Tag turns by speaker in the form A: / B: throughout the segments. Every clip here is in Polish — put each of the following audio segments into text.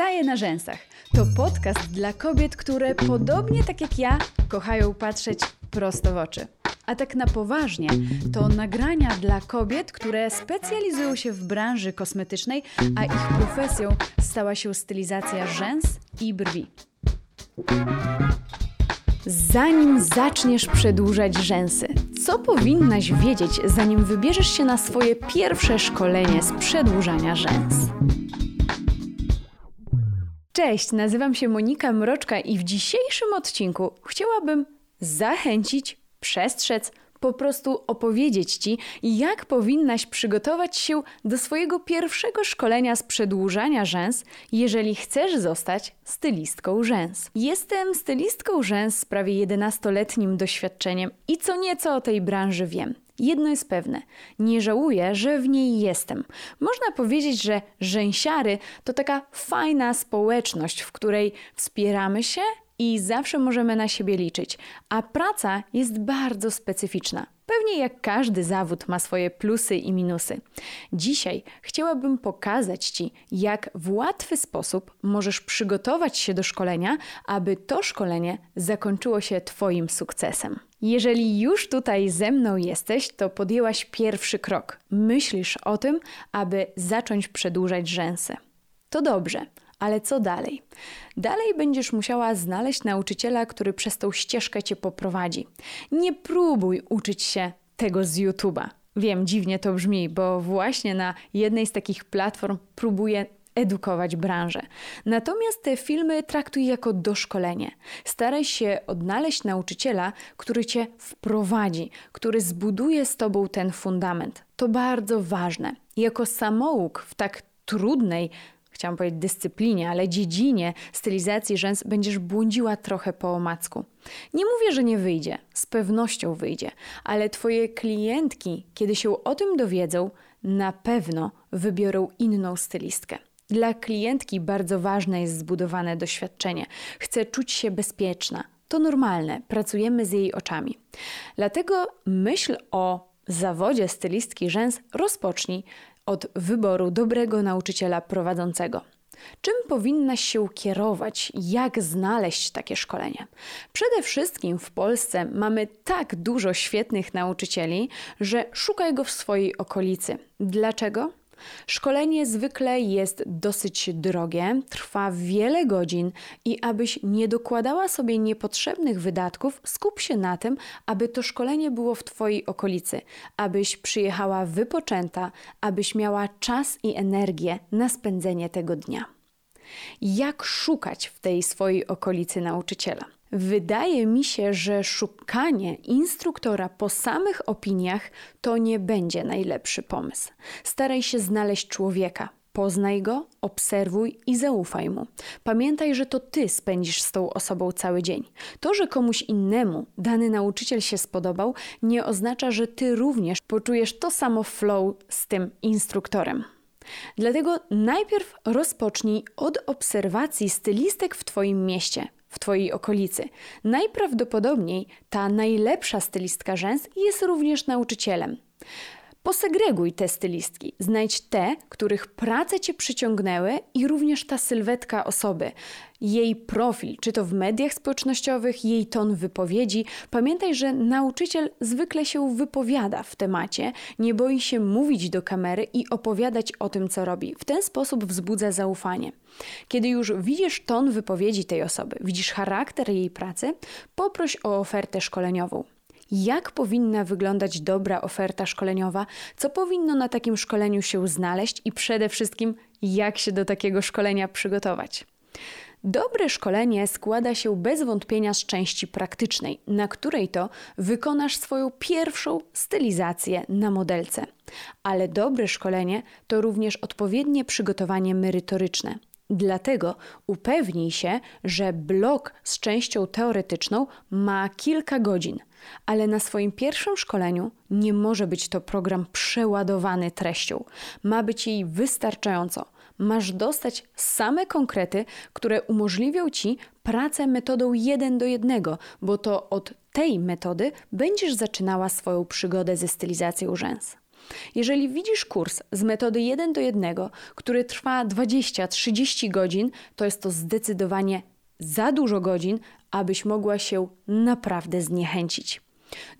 A: Staję na rzęsach. To podcast dla kobiet, które podobnie tak jak ja kochają patrzeć prosto w oczy. A tak na poważnie, to nagrania dla kobiet, które specjalizują się w branży kosmetycznej, a ich profesją stała się stylizacja rzęs i brwi. Zanim zaczniesz przedłużać rzęsy, co powinnaś wiedzieć, zanim wybierzesz się na swoje pierwsze szkolenie z przedłużania rzęs? Cześć, nazywam się Monika Mroczka i w dzisiejszym odcinku chciałabym zachęcić, przestrzec, po prostu opowiedzieć Ci, jak powinnaś przygotować się do swojego pierwszego szkolenia z przedłużania rzęs, jeżeli chcesz zostać stylistką rzęs. Jestem stylistką rzęs z prawie 11-letnim doświadczeniem i co nieco o tej branży wiem. Jedno jest pewne, nie żałuję, że w niej jestem. Można powiedzieć, że rzęsiary to taka fajna społeczność, w której wspieramy się i zawsze możemy na siebie liczyć, a praca jest bardzo specyficzna. Pewnie jak każdy zawód ma swoje plusy i minusy. Dzisiaj chciałabym pokazać Ci, jak w łatwy sposób możesz przygotować się do szkolenia, aby to szkolenie zakończyło się Twoim sukcesem. Jeżeli już tutaj ze mną jesteś, to podjęłaś pierwszy krok. Myślisz o tym, aby zacząć przedłużać rzęsy. To dobrze, ale co dalej? Dalej będziesz musiała znaleźć nauczyciela, który przez tą ścieżkę cię poprowadzi. Nie próbuj uczyć się tego z YouTube'a. Wiem, dziwnie to brzmi, bo właśnie na jednej z takich platform próbuję edukować branżę. Natomiast te filmy traktuj jako doszkolenie. Staraj się odnaleźć nauczyciela, który cię wprowadzi, który zbuduje z tobą ten fundament. To bardzo ważne. Jako samouk w tak trudnej, chciałam powiedzieć dyscyplinie, ale dziedzinie stylizacji rzęs będziesz błądziła trochę po omacku. Nie mówię, że nie wyjdzie, z pewnością wyjdzie, ale Twoje klientki, kiedy się o tym dowiedzą, na pewno wybiorą inną stylistkę. Dla klientki bardzo ważne jest zbudowane doświadczenie. Chce czuć się bezpieczna. To normalne, pracujemy z jej oczami. Dlatego myśl o zawodzie stylistki rzęs rozpocznij od wyboru dobrego nauczyciela prowadzącego. Czym powinnaś się kierować? Jak znaleźć takie szkolenie? Przede wszystkim w Polsce mamy tak dużo świetnych nauczycieli, że szukaj go w swojej okolicy. Dlaczego? Szkolenie zwykle jest dosyć drogie, trwa wiele godzin i abyś nie dokładała sobie niepotrzebnych wydatków, skup się na tym, aby to szkolenie było w Twojej okolicy, abyś przyjechała wypoczęta, abyś miała czas i energię na spędzenie tego dnia. Jak szukać w tej swojej okolicy nauczyciela? Wydaje mi się, że szukanie instruktora po samych opiniach to nie będzie najlepszy pomysł. Staraj się znaleźć człowieka. Poznaj go, obserwuj i zaufaj mu. Pamiętaj, że to ty spędzisz z tą osobą cały dzień. To, że komuś innemu dany nauczyciel się spodobał, nie oznacza, że ty również poczujesz to samo flow z tym instruktorem. Dlatego najpierw rozpocznij od obserwacji stylistek w Twoim mieście w Twojej okolicy. Najprawdopodobniej ta najlepsza stylistka rzęs jest również nauczycielem. Posegreguj te stylistki, znajdź te, których prace Cię przyciągnęły i również ta sylwetka osoby, jej profil, czy to w mediach społecznościowych, jej ton wypowiedzi. Pamiętaj, że nauczyciel zwykle się wypowiada w temacie, nie boi się mówić do kamery i opowiadać o tym, co robi. W ten sposób wzbudza zaufanie. Kiedy już widzisz ton wypowiedzi tej osoby, widzisz charakter jej pracy, poproś o ofertę szkoleniową jak powinna wyglądać dobra oferta szkoleniowa, co powinno na takim szkoleniu się znaleźć i przede wszystkim jak się do takiego szkolenia przygotować. Dobre szkolenie składa się bez wątpienia z części praktycznej, na której to wykonasz swoją pierwszą stylizację na modelce. Ale dobre szkolenie to również odpowiednie przygotowanie merytoryczne. Dlatego upewnij się, że blok z częścią teoretyczną ma kilka godzin, ale na swoim pierwszym szkoleniu nie może być to program przeładowany treścią. Ma być jej wystarczająco. Masz dostać same konkrety, które umożliwią ci pracę metodą jeden do jednego, bo to od tej metody będziesz zaczynała swoją przygodę ze stylizacją rzęs. Jeżeli widzisz kurs z metody 1 do 1, który trwa 20-30 godzin, to jest to zdecydowanie za dużo godzin, abyś mogła się naprawdę zniechęcić.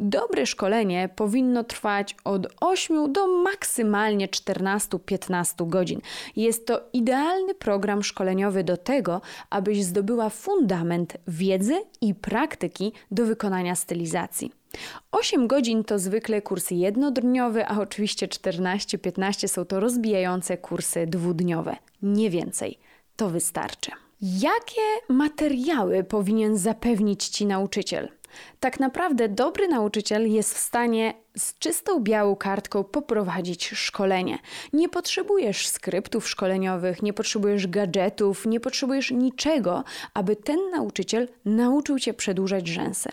A: Dobre szkolenie powinno trwać od 8 do maksymalnie 14-15 godzin. Jest to idealny program szkoleniowy do tego, abyś zdobyła fundament wiedzy i praktyki do wykonania stylizacji. 8 godzin to zwykle kurs jednodniowy, a oczywiście 14-15 są to rozbijające kursy dwudniowe. Nie więcej. To wystarczy. Jakie materiały powinien zapewnić Ci nauczyciel? Tak naprawdę dobry nauczyciel jest w stanie z czystą białą kartką poprowadzić szkolenie. Nie potrzebujesz skryptów szkoleniowych, nie potrzebujesz gadżetów, nie potrzebujesz niczego, aby ten nauczyciel nauczył cię przedłużać rzęsy.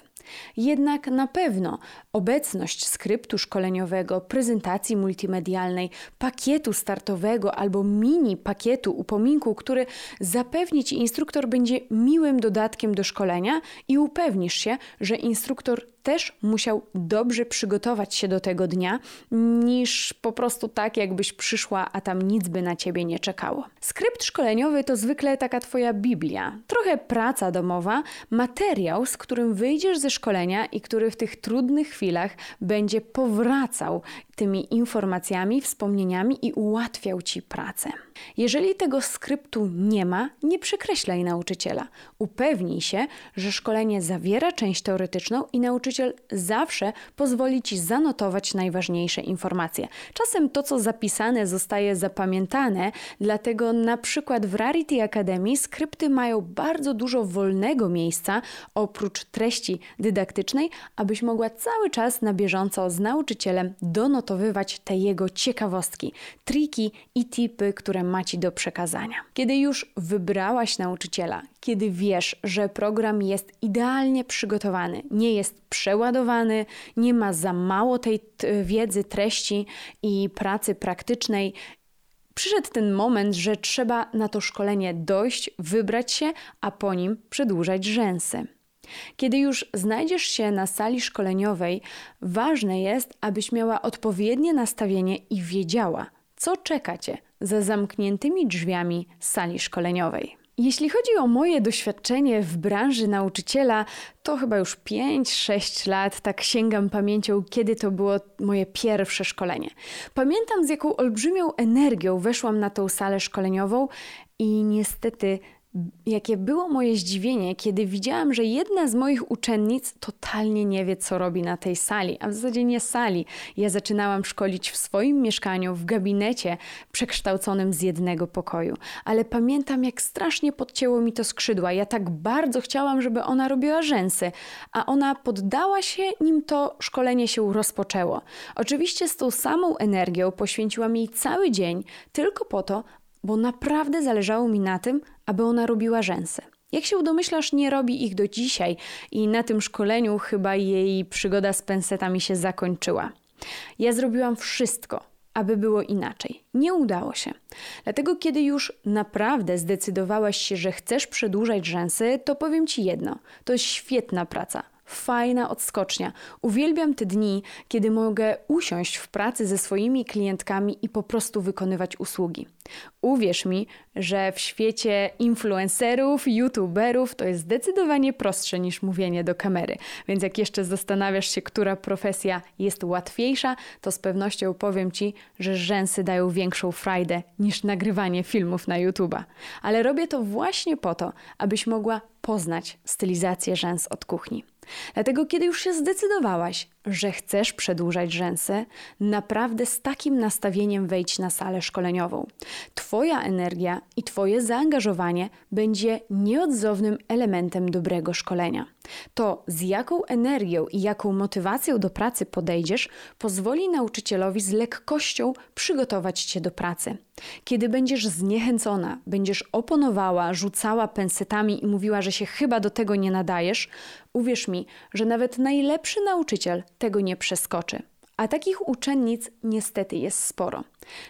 A: Jednak na pewno obecność skryptu szkoleniowego, prezentacji multimedialnej, pakietu startowego albo mini pakietu upominku, który zapewni Ci instruktor będzie miłym dodatkiem do szkolenia i upewnisz się, że instruktor też musiał dobrze przygotować się do tego dnia, niż po prostu tak, jakbyś przyszła, a tam nic by na ciebie nie czekało. Skrypt szkoleniowy to zwykle taka twoja Biblia, trochę praca domowa, materiał, z którym wyjdziesz ze szkolenia i który w tych trudnych chwilach będzie powracał tymi informacjami, wspomnieniami i ułatwiał ci pracę. Jeżeli tego skryptu nie ma, nie przekreślaj nauczyciela. Upewnij się, że szkolenie zawiera część teoretyczną i nauczyciel zawsze pozwoli ci zanotować najważniejsze informacje. Czasem to, co zapisane, zostaje zapamiętane, dlatego na przykład w Rarity Academy skrypty mają bardzo dużo wolnego miejsca oprócz treści dydaktycznej, abyś mogła cały czas na bieżąco z nauczycielem donotowywać te jego ciekawostki, triki i tipy, które ma Ci do przekazania. Kiedy już wybrałaś nauczyciela, kiedy wiesz, że program jest idealnie przygotowany, nie jest przeładowany, nie ma za mało tej wiedzy, treści i pracy praktycznej, przyszedł ten moment, że trzeba na to szkolenie dojść, wybrać się, a po nim przedłużać rzęsy. Kiedy już znajdziesz się na sali szkoleniowej, ważne jest, abyś miała odpowiednie nastawienie i wiedziała, co czeka cię za zamkniętymi drzwiami sali szkoleniowej. Jeśli chodzi o moje doświadczenie w branży nauczyciela, to chyba już 5-6 lat, tak sięgam pamięcią, kiedy to było moje pierwsze szkolenie. Pamiętam, z jaką olbrzymią energią weszłam na tą salę szkoleniową i niestety jakie było moje zdziwienie, kiedy widziałam, że jedna z moich uczennic totalnie nie wie, co robi na tej sali, a w zasadzie nie sali. Ja zaczynałam szkolić w swoim mieszkaniu, w gabinecie przekształconym z jednego pokoju. Ale pamiętam, jak strasznie podcięło mi to skrzydła. Ja tak bardzo chciałam, żeby ona robiła rzęsy, a ona poddała się, nim to szkolenie się rozpoczęło. Oczywiście z tą samą energią poświęciłam jej cały dzień, tylko po to, bo naprawdę zależało mi na tym, aby ona robiła rzęsy. Jak się domyślasz, nie robi ich do dzisiaj i na tym szkoleniu chyba jej przygoda z pensetami się zakończyła. Ja zrobiłam wszystko, aby było inaczej. Nie udało się. Dlatego, kiedy już naprawdę zdecydowałaś się, że chcesz przedłużać rzęsy, to powiem ci jedno: to świetna praca fajna odskocznia. Uwielbiam te dni, kiedy mogę usiąść w pracy ze swoimi klientkami i po prostu wykonywać usługi. Uwierz mi, że w świecie influencerów, youtuberów to jest zdecydowanie prostsze niż mówienie do kamery. Więc jak jeszcze zastanawiasz się, która profesja jest łatwiejsza, to z pewnością powiem ci, że rzęsy dają większą frajdę niż nagrywanie filmów na YouTube'a. Ale robię to właśnie po to, abyś mogła poznać stylizację rzęs od kuchni. Dlatego, kiedy już się zdecydowałaś, że chcesz przedłużać rzęsy, naprawdę z takim nastawieniem wejdź na salę szkoleniową. Twoja energia i Twoje zaangażowanie będzie nieodzownym elementem dobrego szkolenia. To, z jaką energią i jaką motywacją do pracy podejdziesz, pozwoli nauczycielowi z lekkością przygotować cię do pracy. Kiedy będziesz zniechęcona, będziesz oponowała, rzucała pensetami i mówiła, że się chyba do tego nie nadajesz, uwierz mi, że nawet najlepszy nauczyciel tego nie przeskoczy. A takich uczennic niestety jest sporo.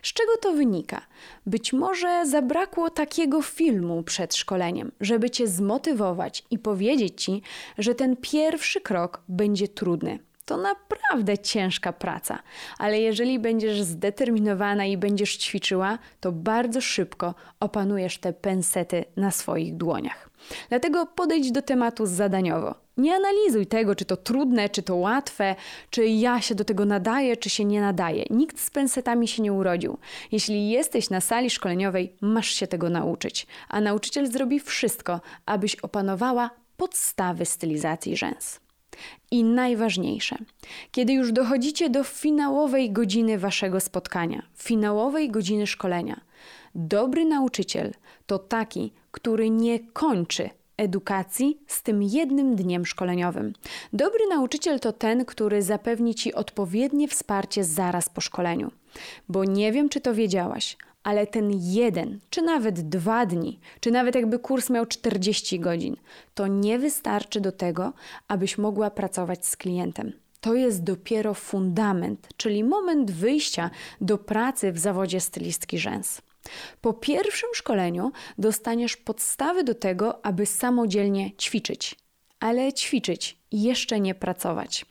A: Z czego to wynika? Być może zabrakło takiego filmu przed szkoleniem, żeby cię zmotywować i powiedzieć ci, że ten pierwszy krok będzie trudny. to naprawdę ciężka praca, ale jeżeli będziesz zdeterminowana i będziesz ćwiczyła, to bardzo szybko opanujesz te pensety na swoich dłoniach. Dlatego podejdź do tematu zadaniowo. Nie analizuj tego, czy to trudne, czy to łatwe, czy ja się do tego nadaję, czy się nie nadaje. Nikt z pensetami się nie urodził. Jeśli jesteś na sali szkoleniowej, masz się tego nauczyć, a nauczyciel zrobi wszystko, abyś opanowała podstawy stylizacji rzęs. I najważniejsze, kiedy już dochodzicie do finałowej godziny waszego spotkania, finałowej godziny szkolenia, dobry nauczyciel to taki, który nie kończy edukacji z tym jednym dniem szkoleniowym. Dobry nauczyciel to ten, który zapewni ci odpowiednie wsparcie zaraz po szkoleniu. Bo nie wiem, czy to wiedziałaś, ale ten jeden, czy nawet dwa dni, czy nawet jakby kurs miał 40 godzin, to nie wystarczy do tego, abyś mogła pracować z klientem. To jest dopiero fundament, czyli moment wyjścia do pracy w zawodzie stylistki rzęs. Po pierwszym szkoleniu dostaniesz podstawy do tego, aby samodzielnie ćwiczyć, ale ćwiczyć jeszcze nie pracować.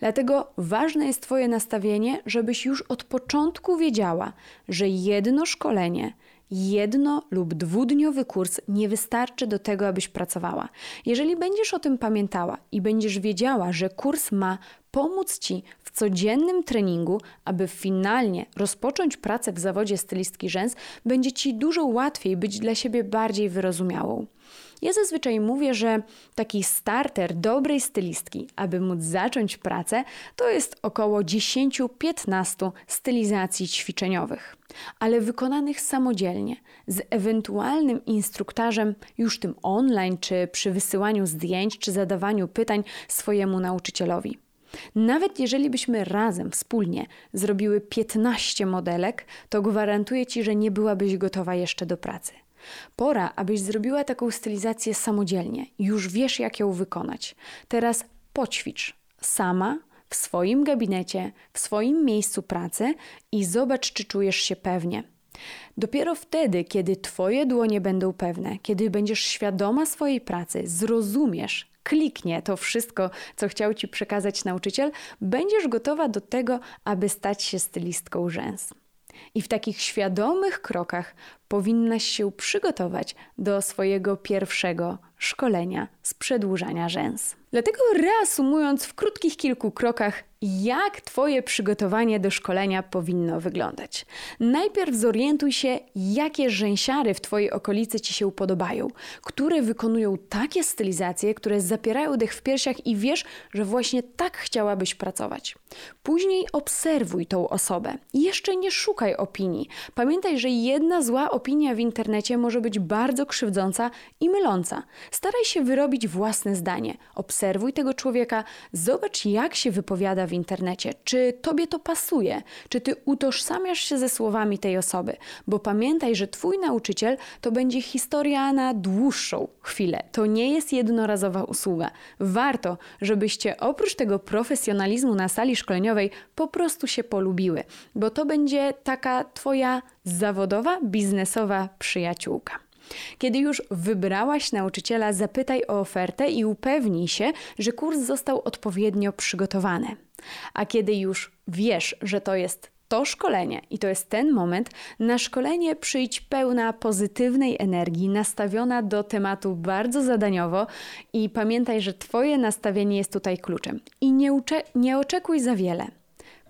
A: Dlatego ważne jest Twoje nastawienie, żebyś już od początku wiedziała, że jedno szkolenie jedno lub dwudniowy kurs nie wystarczy do tego, abyś pracowała. Jeżeli będziesz o tym pamiętała i będziesz wiedziała, że kurs ma pomóc Ci w codziennym treningu, aby finalnie rozpocząć pracę w zawodzie stylistki rzęs, będzie Ci dużo łatwiej być dla siebie bardziej wyrozumiałą. Ja zazwyczaj mówię, że taki starter dobrej stylistki, aby móc zacząć pracę, to jest około 10-15 stylizacji ćwiczeniowych, ale wykonanych samodzielnie, z ewentualnym instruktarzem już tym online, czy przy wysyłaniu zdjęć, czy zadawaniu pytań swojemu nauczycielowi. Nawet jeżeli byśmy razem, wspólnie zrobiły 15 modelek, to gwarantuję Ci, że nie byłabyś gotowa jeszcze do pracy. Pora, abyś zrobiła taką stylizację samodzielnie. Już wiesz, jak ją wykonać. Teraz poćwicz sama w swoim gabinecie, w swoim miejscu pracy i zobacz, czy czujesz się pewnie. Dopiero wtedy, kiedy Twoje dłonie będą pewne, kiedy będziesz świadoma swojej pracy, zrozumiesz, kliknie to wszystko, co chciał Ci przekazać nauczyciel, będziesz gotowa do tego, aby stać się stylistką rzęs. I w takich świadomych krokach powinnaś się przygotować do swojego pierwszego szkolenia z przedłużania rzęs. Dlatego reasumując w krótkich kilku krokach, jak Twoje przygotowanie do szkolenia powinno wyglądać. Najpierw zorientuj się, jakie rzęsiary w Twojej okolicy Ci się podobają, które wykonują takie stylizacje, które zapierają dech w piersiach i wiesz, że właśnie tak chciałabyś pracować. Później obserwuj tą osobę. Jeszcze nie szukaj opinii. Pamiętaj, że jedna zła opinia w internecie może być bardzo krzywdząca i myląca. Staraj się wyrobić własne zdanie. Obserwuj tego człowieka, zobacz jak się wypowiada w internecie. Czy tobie to pasuje? Czy ty utożsamiasz się ze słowami tej osoby? Bo pamiętaj, że twój nauczyciel to będzie historia na dłuższą chwilę. To nie jest jednorazowa usługa. Warto, żebyście oprócz tego profesjonalizmu na sali szkoleniowej po prostu się polubiły, bo to będzie taka twoja zawodowa, biznesowa przyjaciółka. Kiedy już wybrałaś nauczyciela, zapytaj o ofertę i upewnij się, że kurs został odpowiednio przygotowany. A kiedy już wiesz, że to jest to szkolenie i to jest ten moment, na szkolenie przyjdź pełna pozytywnej energii, nastawiona do tematu bardzo zadaniowo i pamiętaj, że Twoje nastawienie jest tutaj kluczem. I nie, nie oczekuj za wiele.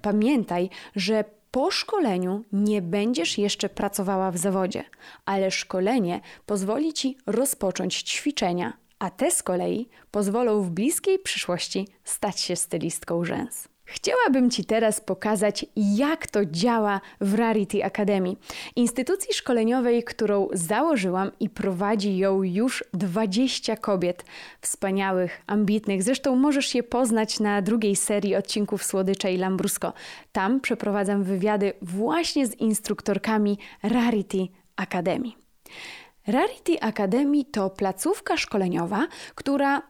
A: Pamiętaj, że po szkoleniu nie będziesz jeszcze pracowała w zawodzie, ale szkolenie pozwoli ci rozpocząć ćwiczenia, a te z kolei pozwolą w bliskiej przyszłości stać się stylistką rzęs. Chciałabym Ci teraz pokazać, jak to działa w Rarity Academy, instytucji szkoleniowej, którą założyłam i prowadzi ją już 20 kobiet wspaniałych, ambitnych. Zresztą możesz je poznać na drugiej serii odcinków Słodycze i Lambrusco. Tam przeprowadzam wywiady właśnie z instruktorkami Rarity Academy. Rarity Academy to placówka szkoleniowa, która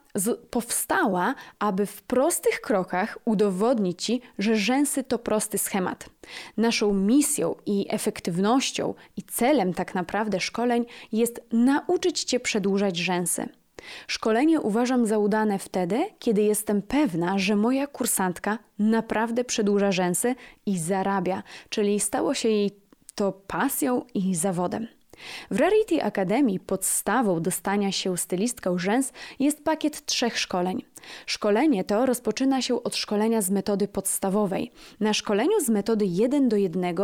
A: powstała, aby w prostych krokach udowodnić Ci, że rzęsy to prosty schemat. Naszą misją i efektywnością i celem tak naprawdę szkoleń jest nauczyć Cię przedłużać rzęsy. Szkolenie uważam za udane wtedy, kiedy jestem pewna, że moja kursantka naprawdę przedłuża rzęsy i zarabia, czyli stało się jej to pasją i zawodem. W Rarity Academy podstawą do stania się stylistką rzęs jest pakiet trzech szkoleń. Szkolenie to rozpoczyna się od szkolenia z metody podstawowej. Na szkoleniu z metody 1 do 1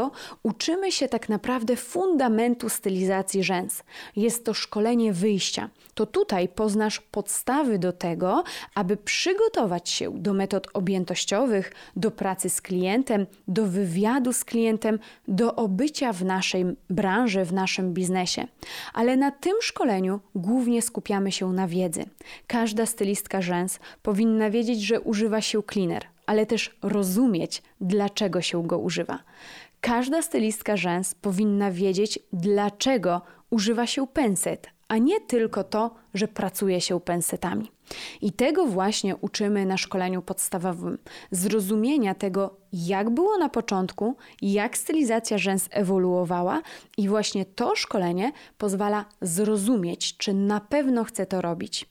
A: uczymy się tak naprawdę fundamentu stylizacji rzęs. Jest to szkolenie wyjścia. To tutaj poznasz podstawy do tego, aby przygotować się do metod objętościowych, do pracy z klientem, do wywiadu z klientem, do obycia w naszej branży, w naszym biznesie. Ale na tym szkoleniu głównie skupiamy się na wiedzy. Każda stylistka rzęs powinna wiedzieć, że używa się cleaner, ale też rozumieć, dlaczego się go używa. Każda stylistka rzęs powinna wiedzieć, dlaczego używa się penset, a nie tylko to, że pracuje się pensetami. I tego właśnie uczymy na szkoleniu podstawowym. Zrozumienia tego, jak było na początku, jak stylizacja rzęs ewoluowała, i właśnie to szkolenie pozwala zrozumieć, czy na pewno chce to robić.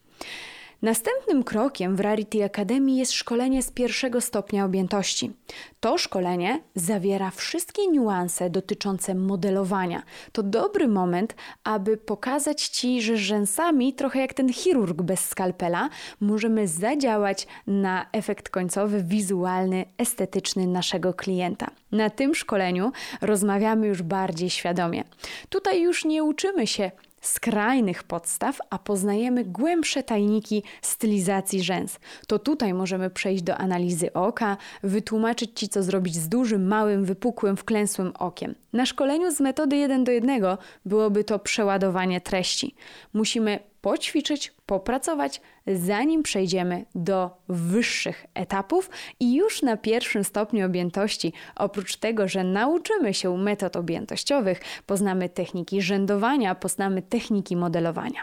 A: Następnym krokiem w Rarity Academy jest szkolenie z pierwszego stopnia objętości. To szkolenie zawiera wszystkie niuanse dotyczące modelowania. To dobry moment, aby pokazać Ci, że rzęsami, trochę jak ten chirurg bez skalpela, możemy zadziałać na efekt końcowy, wizualny, estetyczny naszego klienta. Na tym szkoleniu rozmawiamy już bardziej świadomie. Tutaj już nie uczymy się skrajnych podstaw, a poznajemy głębsze tajniki stylizacji rzęs. To tutaj możemy przejść do analizy oka, wytłumaczyć Ci, co zrobić z dużym, małym, wypukłym, wklęsłym okiem. Na szkoleniu z metody 1 do 1 byłoby to przeładowanie treści. Musimy poćwiczyć, popracować, zanim przejdziemy do wyższych etapów i już na pierwszym stopniu objętości, oprócz tego, że nauczymy się metod objętościowych, poznamy techniki rzędowania, poznamy techniki modelowania.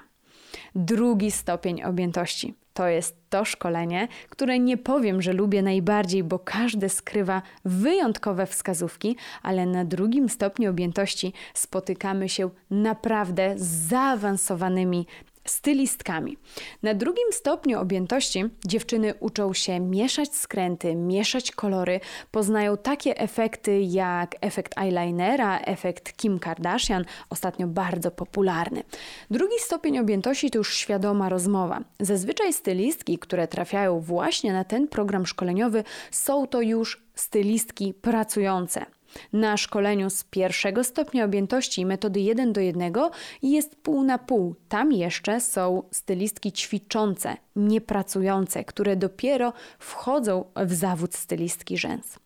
A: Drugi stopień objętości to jest to szkolenie, które nie powiem, że lubię najbardziej, bo każde skrywa wyjątkowe wskazówki, ale na drugim stopniu objętości spotykamy się naprawdę z zaawansowanymi stylistkami. Na drugim stopniu objętości dziewczyny uczą się mieszać skręty, mieszać kolory, poznają takie efekty jak efekt eyelinera, efekt Kim Kardashian, ostatnio bardzo popularny. Drugi stopień objętości to już świadoma rozmowa. Zazwyczaj stylistki, które trafiają właśnie na ten program szkoleniowy, są to już stylistki pracujące. Na szkoleniu z pierwszego stopnia objętości metody 1 do 1 jest pół na pół. Tam jeszcze są stylistki ćwiczące, niepracujące, które dopiero wchodzą w zawód stylistki rzęs.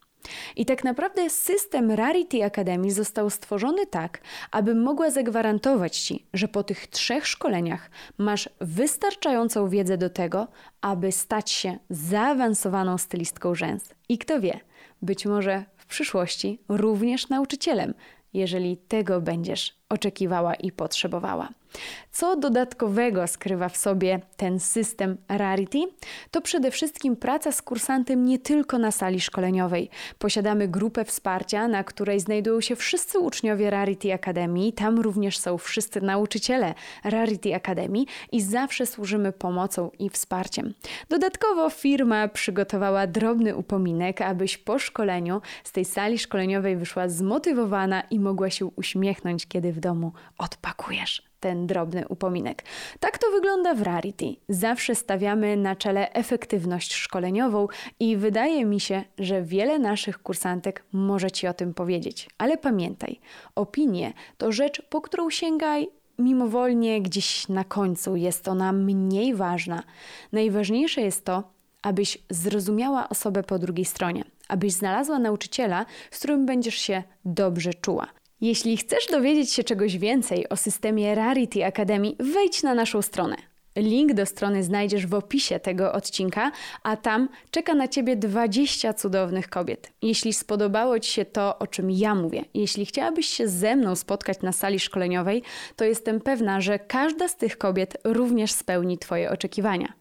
A: I tak naprawdę system Rarity Academy został stworzony tak, aby mogła zagwarantować Ci, że po tych trzech szkoleniach masz wystarczającą wiedzę do tego, aby stać się zaawansowaną stylistką rzęs. I kto wie, być może przyszłości również nauczycielem, jeżeli tego będziesz oczekiwała i potrzebowała. Co dodatkowego skrywa w sobie ten system Rarity? To przede wszystkim praca z kursantem nie tylko na sali szkoleniowej. Posiadamy grupę wsparcia, na której znajdują się wszyscy uczniowie Rarity Academy. Tam również są wszyscy nauczyciele Rarity Academy i zawsze służymy pomocą i wsparciem. Dodatkowo firma przygotowała drobny upominek, abyś po szkoleniu z tej sali szkoleniowej wyszła zmotywowana i mogła się uśmiechnąć, kiedy w domu odpakujesz ten drobny upominek. Tak to wygląda w Rarity. Zawsze stawiamy na czele efektywność szkoleniową i wydaje mi się, że wiele naszych kursantek może Ci o tym powiedzieć. Ale pamiętaj, opinie to rzecz, po którą sięgaj mimowolnie gdzieś na końcu. Jest ona mniej ważna. Najważniejsze jest to, abyś zrozumiała osobę po drugiej stronie, abyś znalazła nauczyciela, z którym będziesz się dobrze czuła. Jeśli chcesz dowiedzieć się czegoś więcej o systemie Rarity Academy, wejdź na naszą stronę. Link do strony znajdziesz w opisie tego odcinka, a tam czeka na Ciebie 20 cudownych kobiet. Jeśli spodobało Ci się to, o czym ja mówię, jeśli chciałabyś się ze mną spotkać na sali szkoleniowej, to jestem pewna, że każda z tych kobiet również spełni Twoje oczekiwania.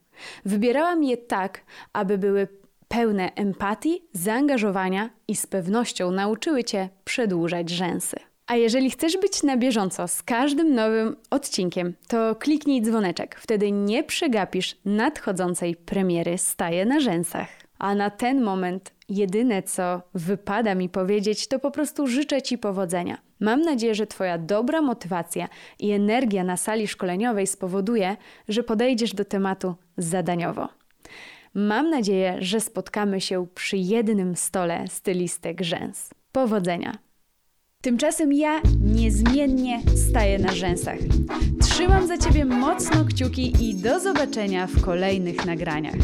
A: Wybierałam je tak, aby były pełne empatii, zaangażowania i z pewnością nauczyły Cię przedłużać rzęsy. A jeżeli chcesz być na bieżąco z każdym nowym odcinkiem, to kliknij dzwoneczek. Wtedy nie przegapisz nadchodzącej premiery Staje na rzęsach. A na ten moment jedyne co wypada mi powiedzieć, to po prostu życzę Ci powodzenia. Mam nadzieję, że Twoja dobra motywacja i energia na sali szkoleniowej spowoduje, że podejdziesz do tematu zadaniowo. Mam nadzieję, że spotkamy się przy jednym stole stylistek rzęs. Powodzenia! Tymczasem ja niezmiennie staję na rzęsach. Trzymam za Ciebie mocno kciuki i do zobaczenia w kolejnych nagraniach.